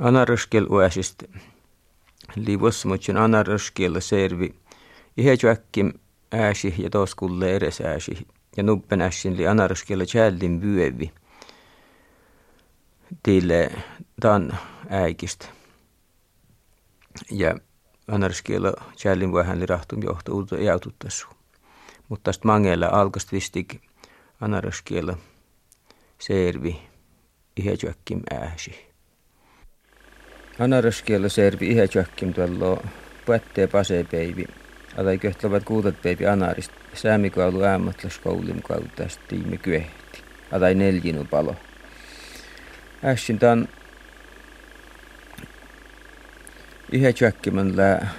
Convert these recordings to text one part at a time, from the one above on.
Anaröskel uäsist liivosmutsin anaröskellä servi ihejuäkkim ääsi ja toskulle eres ääsi ja nubben ässin li anaröskellä jällin vyövi tille tan äikistä. Ja anaröskellä jällin vähän li rahtum johto uutta jäututtassu. Mutta tästä mangella alkast vistik anaröskellä servi ihejuäkkim ääsi. Anaröskielä servi ihe tjökkim tuolla pättee pasepeivi. Alai köhtävät kuutat peivi anarist. Säämikoulu äämätläs koulun kautta tiimi kyehti. Alai neljinu palo. Ässin tämän ihe tjökkimän lää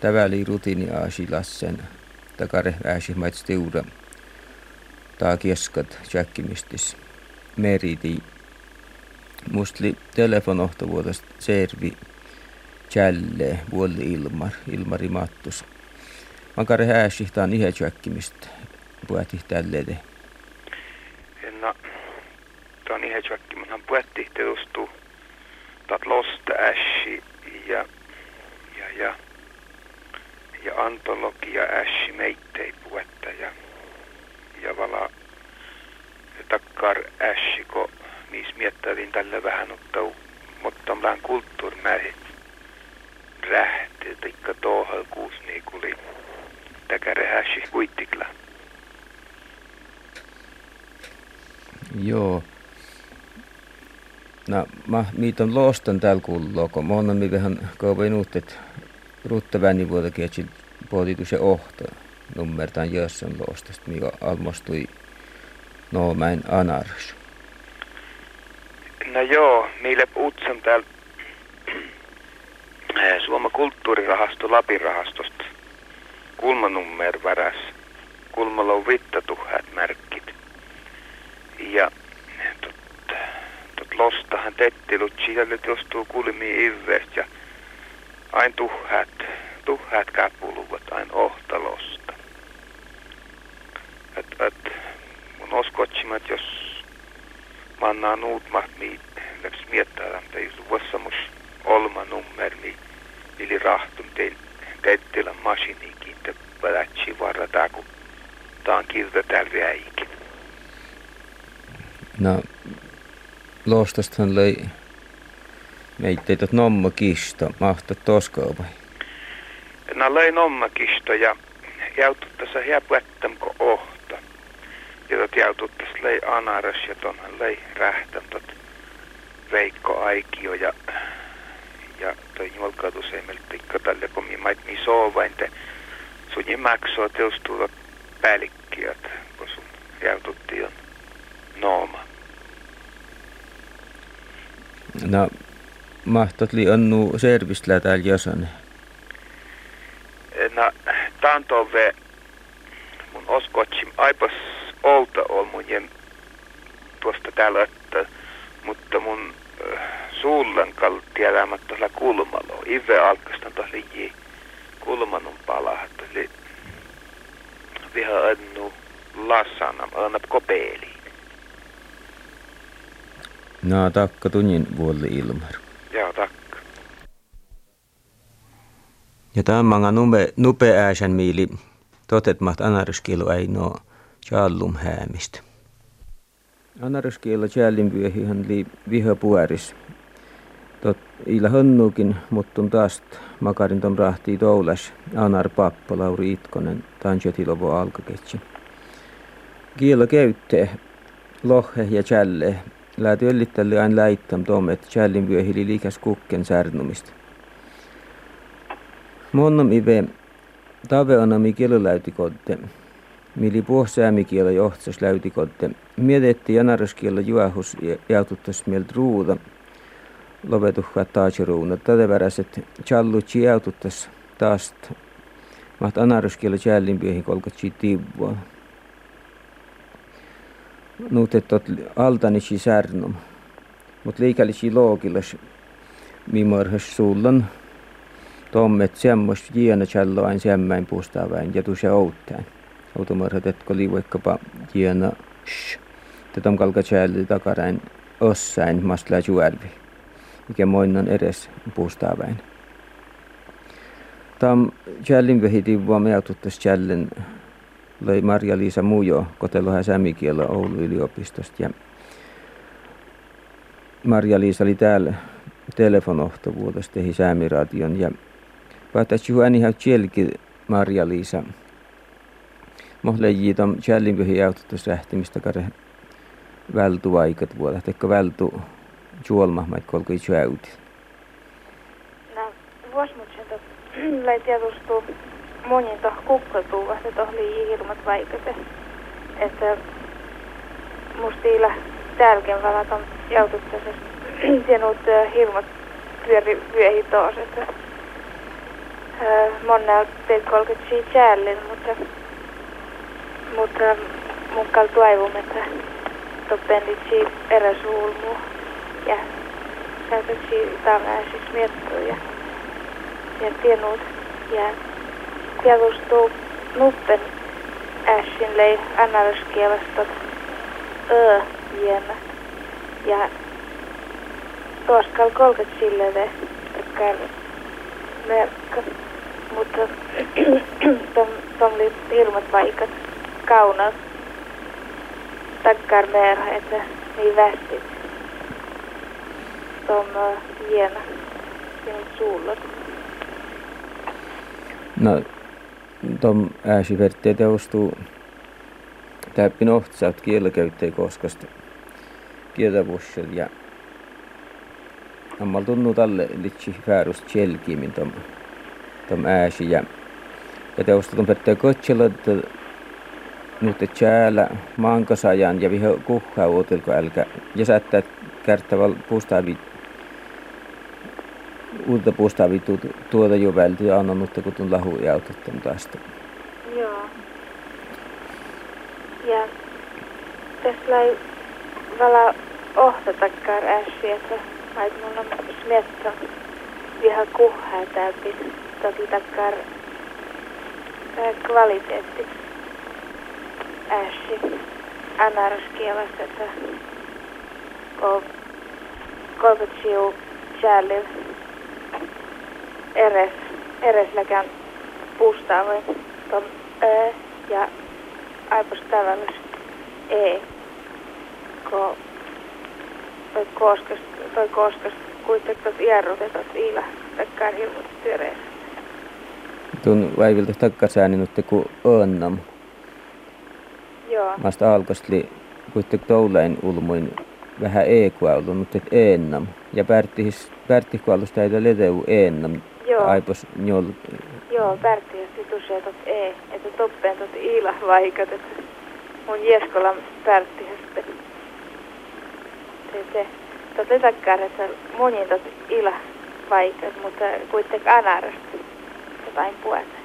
täväli rutiini aasi lassen. Takare ääsi maits tiura. Taa kieskat tjökkimistis. Meriti Mustli telefonohtavuudesta servi jälle vuoli Ilmar, Ilmari Mattus. Mankare hääsihtaan ihe tjökkimistä puhati tälleen. No, tuon ihe tjökkimähän puhati teostuu tat losta ässi ja, ja, ja, ja antologia ässi meittei puetta ja, ja vala takkar ässi, kun missä miettävin tällä vähän ottaa, vähän kulttuurimäiset rähti, tikka tohal kuus niin kuli täkäre häsi kuittikla. Joo. No, mä miiton lostan tällä kuuluu, kun mä oon vähän kauan uuttet ruuttaväni vuotta kietsin pohtitu se ohto nummertaan jössön lostasta, mikä almostui no mä en anarsu. No joo, meille Utsan täällä Suomen kulttuurirahasto Lapin rahastosta kulmanummer väräs. Kulmalla on vitta tuhat märkit. Ja tot, tot lostahan tettilut siellä jostuu kulmi ivvestä ja ain tuhat, tuhat käpuluvat ain ohtalosta. Et, et, mun oskotsimat, jos mannaan uut mahmi läks miettaa, että jos vuossamus olma nummer, mi ili rahtun tein teettilän masinikin, te padatsi varata, kun tää on kilta täällä väikin. No, lostastahan löi meitä tot nomma kisto, mahta toskaa vai? No löi nomma kisto ja jäututtaa se hiapuettam ko oh ja tot jäututtas lei anaras ja tonhan lei rähtän tot Veikko Aikio ja ja toi julkautus ei meiltä tikka tälle kun mi mait mi soovain te sun jimaksoo teostuu päällikkiöt kun sun jäututti on nooma. No, mahtot li onnu servislä täällä josane? No, tantove mun oskotsim aipas olta on mun jem tuosta täällä, että, mutta mun äh, suullen kaltti elämät tuolla kulmalla. Ive alkastan tuolla ji kulmanun pala, että oli viha annu lassana, annap kopeeliin. No, takka tunnin vuolle ilmar. Joo, takka. Ja tämä nupe, nupe ääsen miili totet maht anaryskilu ei no Jallum häämistä. Anaryskiellä jällinpyöhihän li viha pueris. Tot ila hönnukin, mutta taas makarin tom rahtii toulas anar pappa Lauri Itkonen tanjetilovo alkaketsi. Kielo käytte lohe ja jälle. Lääty yllittälle aina läittam tomet jällinpyöhili liikas kukken särnumista. Monnom ive tave anami kieloläytikotte mili puhsäämikielä johtas läytikotte. Miedetti janaraskielä juahus ja jaututtas mieltä ruuda. Lopetuhkaa taatsiruuna. Tätä väräset challuchi jaututtas taas. Maht anaraskielä jällinpiehin kolkatsi tiivua. Nuutettot altanisi särnum. Mut liikallisi loogilas mimorhas suullan. Tommet semmoista jiena challoain semmäin puustaaväin ja tuse outtäin automarhat, että oli vaikkapa hieno shh, tätä on kalka takaräin ossain mastla juelvi. mikä moinnan edes puustaaväin. Tam jällin vehitin vaan meututtas jällin löi Marja-Liisa Mujo koteloha sämikielä Oulu yliopistosta ja Marja-Liisa oli täällä telefonohtovuudesta tehi säämiradion ja päätäisi juuri ihan Marja-Liisa. Mohleji tom jällin vehi aututus rähtimistä kare vältu vaikat vuoda, teikö vältu juolma, maik kolkoi jäytit. No, vuosmutsen lai tiedostuu monin toh kukkotuva, se toh lii hirmat vaikate. Että mustiilla tälken valat on jaututtasesta tienut hirmat pyöri vyöhi taas, että monna teet kolket siitä jällin, mutta mutta mun kaltu aivum, että toppendit siitä eräsuulmu ja saatat siitä siis miettuu ja tienut ja tiedostuu nuppen ässin lei annarskielasta ö jämä. Ja tuoskal kolket sille että merkka. Mutta tom, tom oli hirmat vaikat kaunat takkar merha, että niin västit. Tom jämä. Sinun suullat. No, tom ääsi vertteet teostuu täppin ohtsaat kielkäyttäjä koskasta kieltävussel ja ammal tunnu talle litsi väärust kielkiimin tom, tom ääsi ja ja tom vertteet kotsella että nyt täällä maankasajan ja viho kuhaa uutelko älkä ja sättää kärttäväl puustaavi uutta puustaavi tuota jo välti ja annan mutta kun tuon lahu jaututtam tästä. Joo. Ja tässä lai vala ohta takkar ässi, että ait mun on smietta viha kuhaa täytin toki takkar kvaliteetti ässi anaraskielasta, että kolkat siu jäljellä eres, eresläkään puustavoin tom ö ja aipos tavallis e ko toi koskas toi koskas kuitenkin tot iärrutetot iila takkään hirmut työreessä. Tuon väiviltä takkasääni nyt ku önnam. Joo. Masta alkostli kuitenkin toulein ulmuin vähän e-kuaulu, mutta et ennam. Ja pärttihis, pärttihkualusta ei ledeu ennam. Joo. Aipos njol. Joo, Pärtti ja situsee tot e, että toppeen tot iila vaikat, että mun Jeskolan Pärtti sitten. Se, se. Tot lisäkkään, että monin tot iila vaikat, mutta kuitenkin anarasta jotain puolta.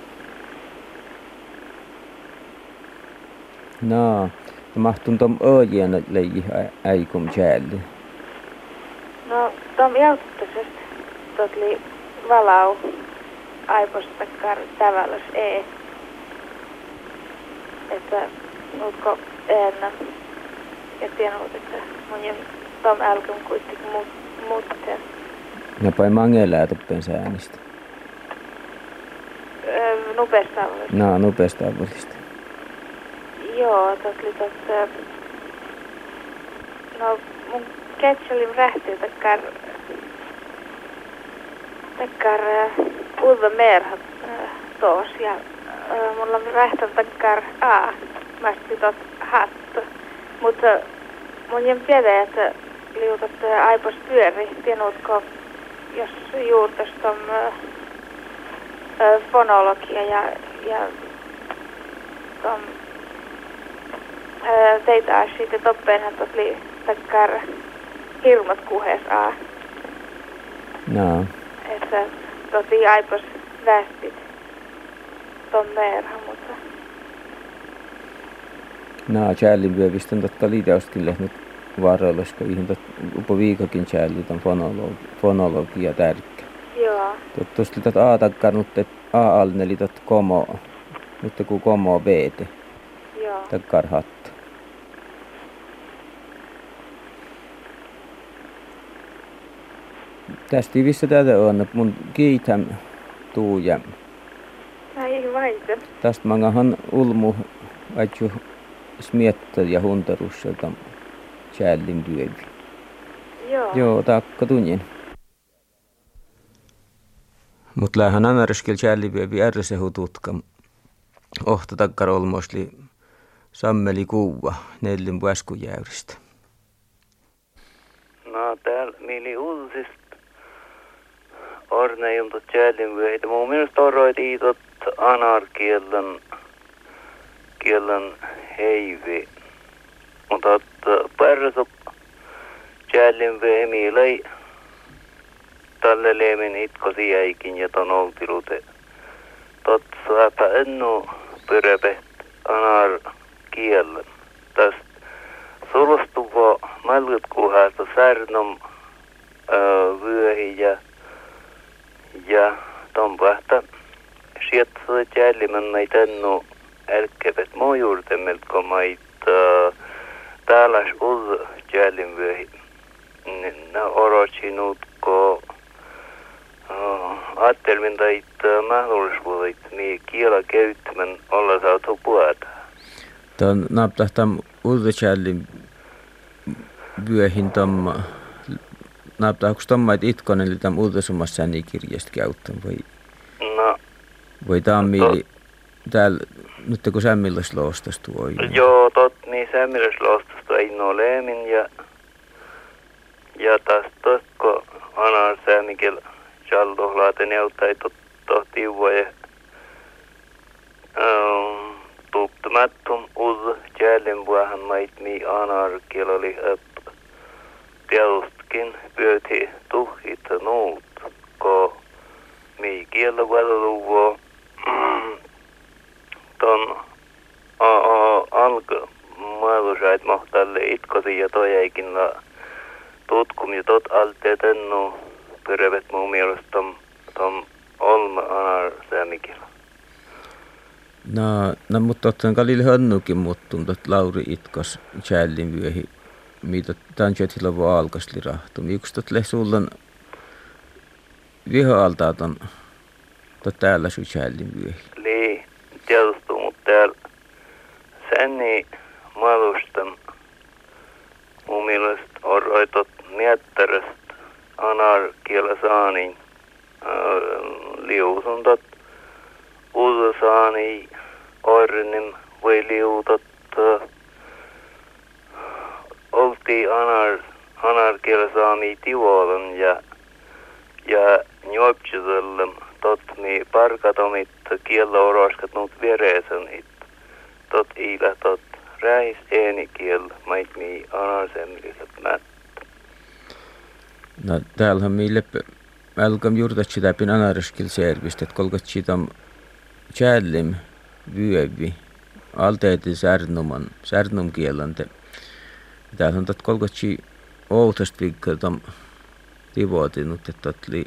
No, mahtun tom öjän leiji äikum jälli. No, tom jauttasesta tot li valau aipostakkar tavallas e. Että nuutko eennä ja tienut, että mun ja tom älkön kuitenkin muut, muutteen. Ja pai mangelää toppen säänistä. Öö, nopeasta No, nopeasta avullista. Joo, tot oli tot... ö, No, mun ketselin rähti takkar... Takkar Ulve Merhat tos ja mulla on rähtän takkar A. Mä tot hattu. Mutta mun jen tiedä, että liutat aipos pyöri. Tienutko, jos juurtas ö, fonologia ja, ja tom teitä siitä toppeenhan tot li takkar hirmat kuhes A. No, Että toti aipos västit ton merha, mutta no jälli vyövistön totta liiteostkin lehnyt varoilusko ihan tot upo viikokin jälli ton fonologi, fonologia tärkkä. joo, Tuosta tot A takkarnut, et A alne eli tot komo. Nyt ku komo B joo. takkar hattu. Tästä vissä tätä on, mun kiitän tuu ja Ai vaisen. tästä mangahan ulmu aitju smiettä ja huntarusselta chällin pyövi. Joo. Joo, takka tunnin. Mut lähän anarskil chällin pyövi ärsehu tutka. Ohta takkar olmosli sammeli kuva neljän pueskujäyristä. No täällä mieli uutisista orneilta tjällinvyöitä. Mun mielestä oroit iitot anarkielän kielen heivi. Mutta että pärräsop tjällinvyö miilei tälle leemin itko siäikin ja ton oltilute. Tot saapa ennu pyrepet anar kielen. Tästä sulustuvo malgut kuhasta särnum vyöhi ja ja ton pahta sieltä jällimän näitä ennu älkkävät muu juurtemmelt kun mait täällä uz jällim vyöhi. Ne orotsinut ko ajattelin teit mahdollisuudet niin kiela käyttämän olla saatu puhuta. Tämän naptahtam ulvechällin vyöhin tam naptahkuks tammait itkonen eli tam ulvesummas sänni kirjasta käyttön vai No, vai tammili täällä nyt kun sämmilläs loostas tuo joo, tot niin sämmiläsloostusta ei no leemin ja ja taas tosko anar säämikel chaldohlaate neuttai tot tohtiua ja ähm, tuuptamattum uz vuohan mait mi anar kieloli upp tiedustkin pyöti tuhit nuut ko mi kielä valluvo ton alka maalusait mohtalle itkosi ja toiaikin la tutkum ja tot alte tennu pyrevet mun mielestä tom, tom olma anar säämikielä. No, no mutta ottaen kalille hönnukin muttun tot Lauri itkos chällin vyöhi mitä jätillä voi alkasli rahtu. Yksi tot le sullan viho altaa ton tot täällä su chällin vyöhi. Li tiedostu, mutta täällä sänni maalustan mun mielestä oroitot mietterästä anar kielä saani liusun tot uutta saani ornin voi liutot oltiin anar anar kielä saami tivolan ja ja njopsisellem tot mi parkatomit kielä oroskat nuut viereesen it tot iilä tot räis ääni kiel mait mi anarsemmiset mät. No täällähän meille älkam juurtat sitä pin anaraskil servist, että kolkat sitä chällim vyövi alteeti särnuman, särnum kielante. Täällä on tot kolkat si outast viikko tam tivotinut, että tot li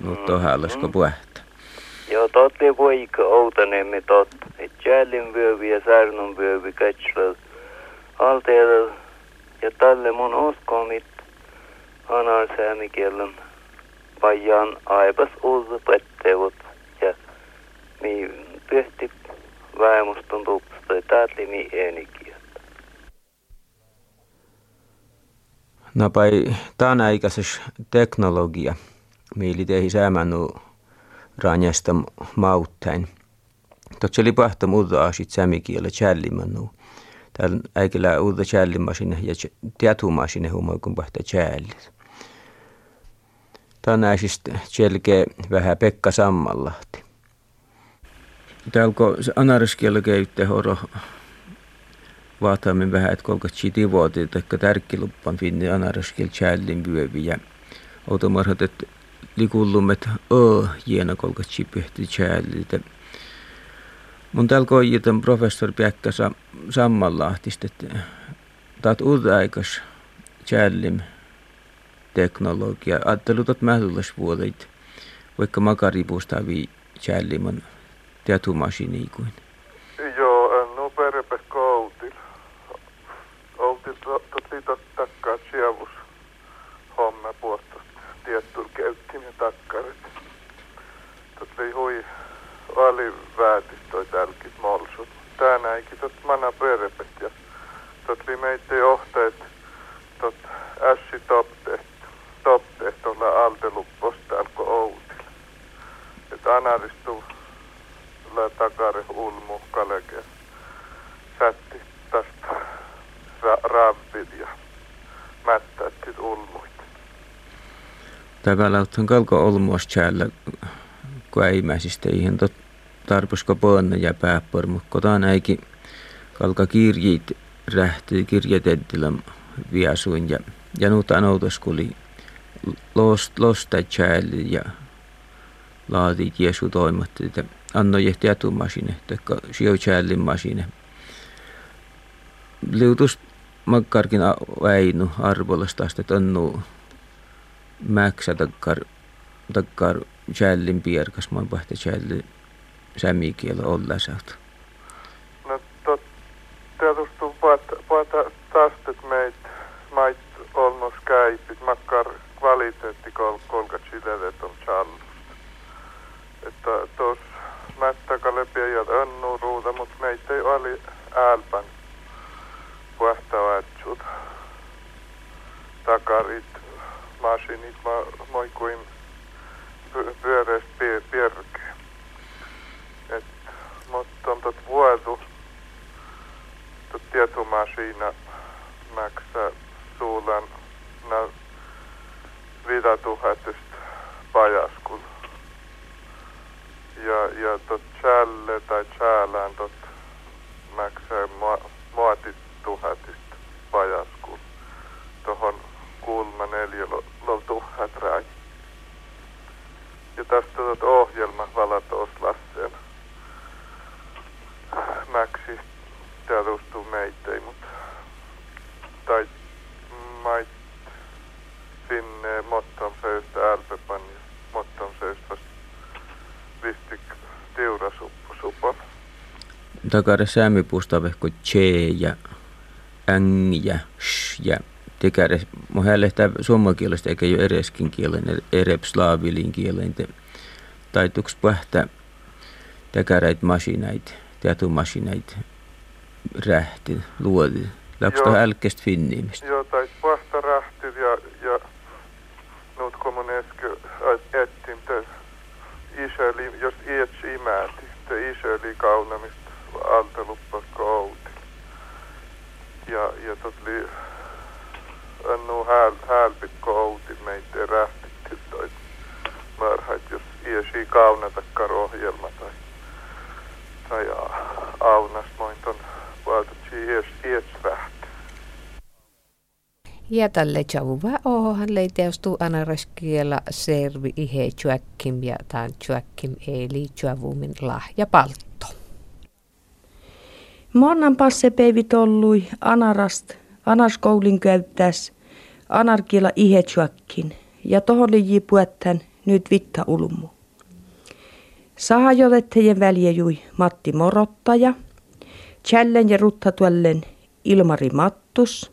nuut tohällasko puhetta. Joo, tot li poika outanemme tot, et jällin vyövi ja särnum vyövi katslas alteella ja tälle mun uskomit anar säämikielen pajan aipas uusi petteut ja mi pyhti vähemmustun tuupasta ja täältä mi äänikieltä. No pai tänäikäisessä teknologia, mieli tehi säämännu ranjasta mauttain. Tot se lipahta muuta asit sämikielä challimannu. Täällä äikellä uutta challimasine ja tietumasine humoin kun pahta challit. Tänäisistä selkeä vähän Pekka Sammallahti. Täällä kun anariskielä käytte horo vaataamme vähän, että kolkat siitä vuotia, että tärkkiluppan finni anaraskil challin pyövi ja automarhat, että likullumet ö jiena kolkat chipehti challin. Mun täällä koijitan professori Pekka Sammanlahtista, että taat uudeaikas challin teknologia. Ajattelut, että mähdollis vuodet, vaikka makaripuusta vii challiman tietumasiini kuin. Joo, en no perpe koutil. Outil tosi takkaa sievus homme puolesta tietty mana perepet ja tot li meitä johteet tot ässi topteet topteet tuolla altelupposta alkoi outil. Että anaristu la takare ulmu kaleke sätti tästä ra- raavit ja mättättit ulmuit. Takalauthan kalko olmuas täällä, kun ei mäsistä ihan tot tarpusko pönne ja pääppor, mutta kotaan äikin kalka kirjit rähti kirjetettilä viasuin ja, ja nuuta noutaskuli lost, losta täällä ja laadit jesu toimatti, että anno jehti etumasine, että sijo täällä masine. Liutus makkarkin väinu arvolasta, että annu mäksä takkar, takkar täällin pierkas, mä pahti sämikielä olla saat. No tot, tietysti puhuta tästä, että meit, mait olnos käypit, makkar kvaliteetti kol, kolka chiledet on challusta. Että tos mättäkä lepiä ja önnu ruuta, mutta meitä ei oli älpän puhta vatsut. Takarit, masinit, ma, moi kuin pyöreästi pierke. Et, mutta on tot vuotu, tot tietumasiina maksaa suulan na vidatuhatista pajaskul. Ja, ja tot challe tai chaalään tot maksaa muotit tuhatista pajaskul. Tohon kulma neljä tuhat rai. Ja tästä tot ohjelma valatos lasseen. Mäksi tietysti meitä, mutta tai mait sinne motton söystä älpepan ja motton söystä vistik tiurasuppusupan. Takare säämipuusta vehko tse ja äng ja sh ja tekäre. Mä lähtee suomakielestä eikä jo ereskin kielen, erep slaavilin kielen. Tai tuks pähtä tekäräit masinait, teatumasinait rähti, luodi. Läks tuohon älkestä finniimistä? Joo, tai vasta rähti ja, ja nyt kun mun äsken etsin, te isäli, jos iäts imäti, te isäli kaunamista alta luppas kouti. Ja, ja tot li annu häl, hälpit kouti meitä rähti toi mörhät, jos iäsi kaunatakkar ohjelma tai tai aunas moin ton valtatsi iäs, iäs rähti. Ja tälle tjavuva ohohan leiteustuu anaraskiela servi ihe tjuäkkim ja tämän tjuäkkim eli tjavumin lahja paltto. Monnan passe peivit ollui anarast, anarskoulin käyttäs anarkiela ihe tjuäkkin ja tohon liiji puettän nyt vitta ulmu. Sahajolettejen väljejui Matti Morottaja, Chällen ja Ruttatuellen Ilmari Mattus,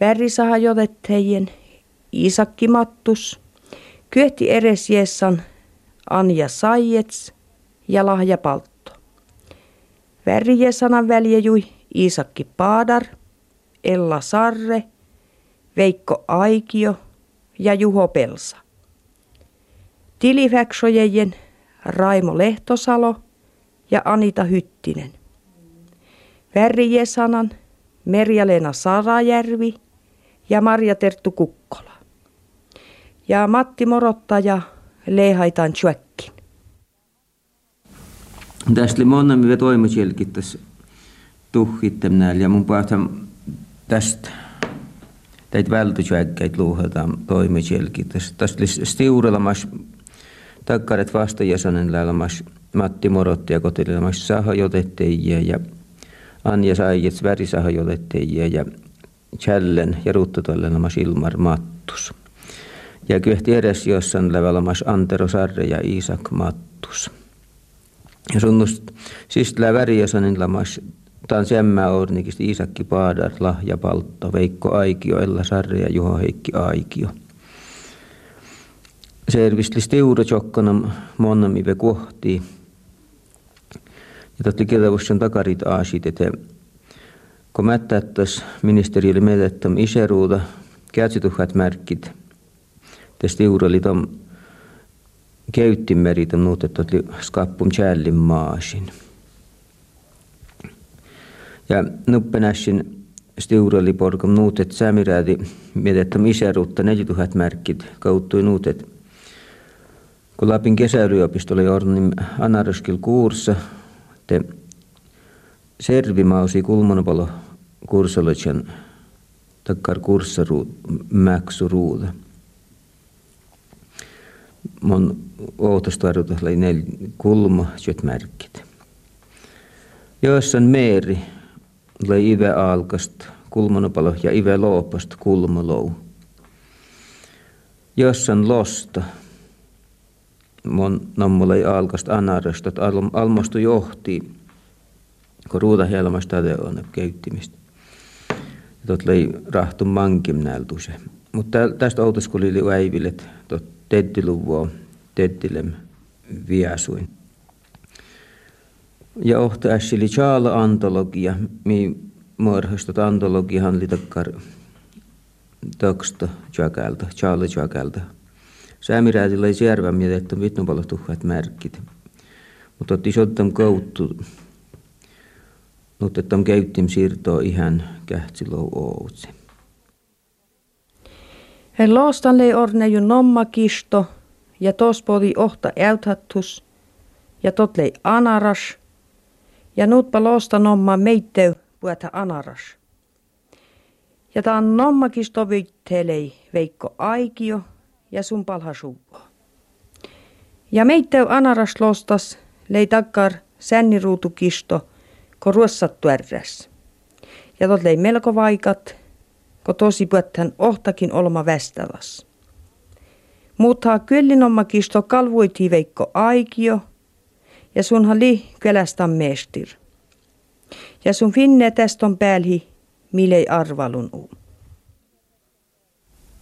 Värrisahajolettejen Isakki Mattus, Kyöhti Eresjessan Anja Saijets ja Lahja Paltto. Värrijesanan väljejui Isakki Paadar, Ella Sarre, Veikko Aikio ja Juho Pelsa. Tilifäksojejen Raimo Lehtosalo ja Anita Hyttinen. Värrijesanan Merja-Leena Sarajärvi ja Marja-Terttu Kukkola. Ja Matti Morottaja Leehaitan Tjökkin. Tästä oli monna, mitä toimusielkin tässä tuhkittem ja mun päästä tästä teit vältysjäkkäit luuhataan toimusielkin. Tästä stiurelamas takkaret vastajäsenen lähelmäs Matti Morotti ja kotilemas sahajotetteijia ja Anja Saijets värisahajotetteijia ja Chällen ja ruuttotollenamas Ilmar Mattus. Ja kyhti edes jossain lävelmäs Antero Sarre ja Iisak Mattus. Ja sunnust siis värijasanin lamas Taan semmä ornikista Iisakki Paadar, Lahja Paltto, Veikko Aikio, Ella Sarre ja Juho Heikki Aikio servislis teuro tjokkana monnami kohti. Ja tatli kirjavus on takarit aasit, että Kun mättättäs ministeriölle meidättäm iseruuda, käytsituhat märkit. Tästä juuri oli tom käyttimeri tom nuutettu, skappum tjällin maasin. Ja nuppenässin stiurali porkom nuutet sämirädi mietettä iseruutta 4000 märkit kauttui nuutet. Kun Lapin kesäyliopisto oli ornin anarskil kuursa, te servimausi kulmonopolo kursolotjan takkar kurssaru mäksuruuda. Mon outostaruuta oli nel kulma märkit. Joissain meeri oli Ive Aalkast kulmonopalo ja Ive Loopast kulmolou. Jossain losta mon ei Aalkast anarastat almostu johti kun ruuta helmasta on käyttimistä. Ja tot lei rahtu mankim nältuse. Mutta tästä outoskuli oli äiville, tot tettiluvua tettilem viasuin. Ja ohta äsili chaala antologia, mi morhastot antologiahan oli takkar taksta jakalta, chaala jakalta. Säämiräätillä ei siervä mieltä, että on vitnu paljon tuhkat märkit. Mutta otti sottam kouttu mutta on käyttim siirtoa ihan kähtsilou outsi. Hän lei orne ju nomma kisto ja tospodi ohta äythattus ja totlei anaras ja nuutpa loosta nomma meitteu puhuta anaras. Ja taan nommakisto viittelei Veikko Aikio ja sun palha Ja meitteu anaras lostas lei takkar sänniruutukisto kun ruossat tuärräs. Ja tot lei melko vaikat, kun tosi puhutan ohtakin olma västävas. Mutta kyllin oma kisto kalvoiti Veikko Aikio ja sunhan li kylästä mestir. Ja sun finne tästä on päälhi, milei arvalun uu.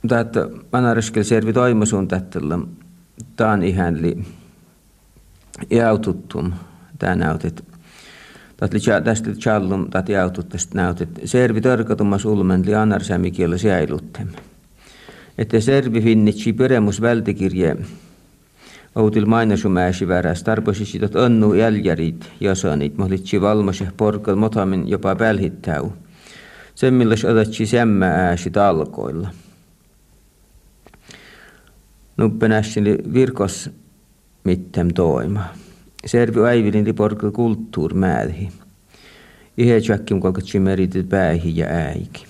Tätä manaraskel servi toimusun tättällä. Tämä on ihan li jaututtum. Tämä näytet. Tästä challum tätä jautut tästä näytet. Servi törkätummas ulmen li anarsämikielä säiluttem. Että servi finnitsi pyremus vältikirje Outil mainasumäsi väräs tarpoisi että onnu jäljärit jasanit, mahlitsi ja porkal motamin jopa välhittäu. Sen millas otatsi sämmä ääsi talkoilla. Nuppenässini virkos mittem toima. Servi äivilin li porkal kulttuur määhi. Ihe tjäkkim kolkatsi meritit päähi ja äiki.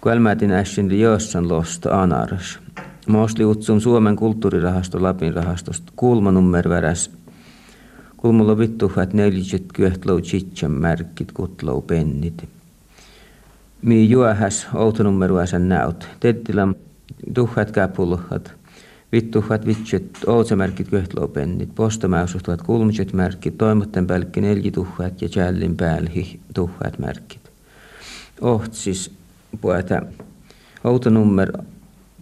Kuelmäätin ässin jossan losta anaras. Mosli utsum Suomen kulttuurirahasto Lapin rahastosta kulmanummer väräs. Kulmulla että neljät kyöhtlou chitchan märkit kutlou pennit. Mi juohäs outonummeruasen näyt. Tettilän tuhat käpuluhat. Vittuhat vitset outsamärkit kyöhtlou pennit. Postamäysuhtuvat kulmiset märkit. Toimotten pälkki neljä tuhat ja jällin päälhi tuhat märkit. Oht siis puhuta outonummer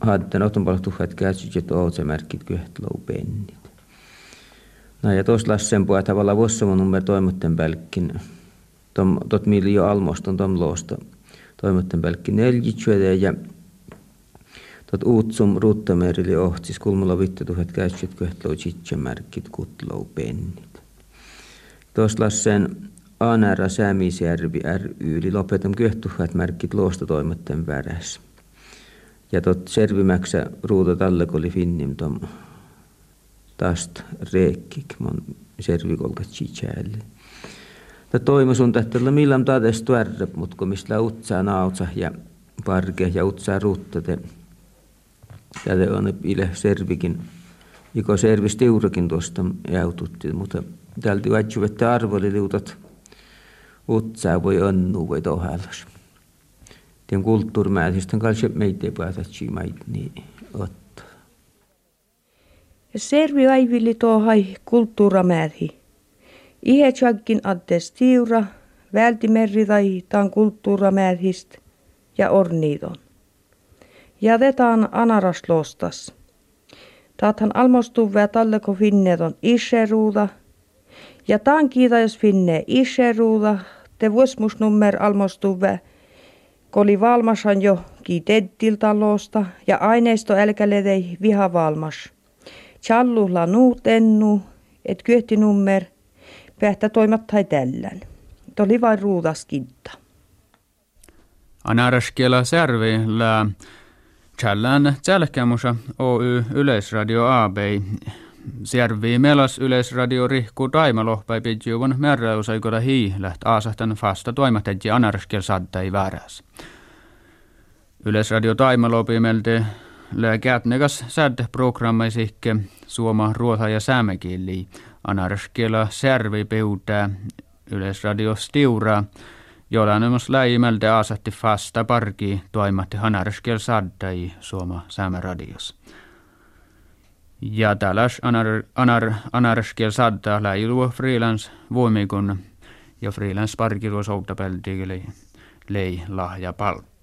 något bara tuhat käsityt ootsemärkit kyhtlou pennit. No ja tuossa lassen puhuta tavalla vuossamun nummer toimotten pälkkin. Tom, tot mili jo almoston tom loosta toimotten pälkkin neljitsyötä ja tot uutsum ruuttamerili ohtsis kulmalla vittu tuhat käsityt kyhtlou chitsemärkit kutlou pennit. Tuossa lassen Anära Sämisjärvi ry, eli lopetam kyhtuhat märkit loosta toimotten värässä. Ja tot servimäksä ruuta talle, oli finnim tom tast reekkik, mon servikolkat chichäälle. Ta toimus on tähtellä millam tades tuärrep, mut kun mistä utsaa nautsa ja parke ja utsaa ruuttate. Ja te on ile servikin, iko servis tiurakin tuosta jäututti, mutta täältä vaihtuvat arvoli liutat utsaa voi onnu voi tohellas tien kulttuurimäisistä kanssa meitä päätätsi mait niin ottaa. Servi aivilli tohai kulttuuramääri. Ihe tjagkin addes tiura, vältimerri tai taan kulttuuramäähist ja orniidon. Jätetään anaraslostas. Taathan almostuu talle kun finneet on iseruuda. Ja taan kiita jos finne iseruuda, te vuosmusnummer almostuve, oli valmasan jo kiitettil talosta ja aineisto älkäledei viha valmas. Challulla nuut ennu, et kyhti nummer, pähtä toimattai tällän. Toli vain ruudaskitta. Anaraskiela särvi lää Challan tjälkämusa Oy Yleisradio AB Siervi melas yleisradio rihku taimalohpai pidjuvan määräysaikoda hii läht aasahtan fasta toimatetji anarskil saddai vääräs. Yleisradio taimalopi melte lääkätnekas sädde programmaisikke suoma ruota ja säämekieli anarskilla särvi peutää yleisradio stiuraa jolla myös läimältä aasatti fasta parki toimatti hanarskil saddai suoma säämeradios. Ja tällais anar, anar, anarskil sadda läilu freelance voimikun ja freelance parkilu soutapelti lei lahja palkka.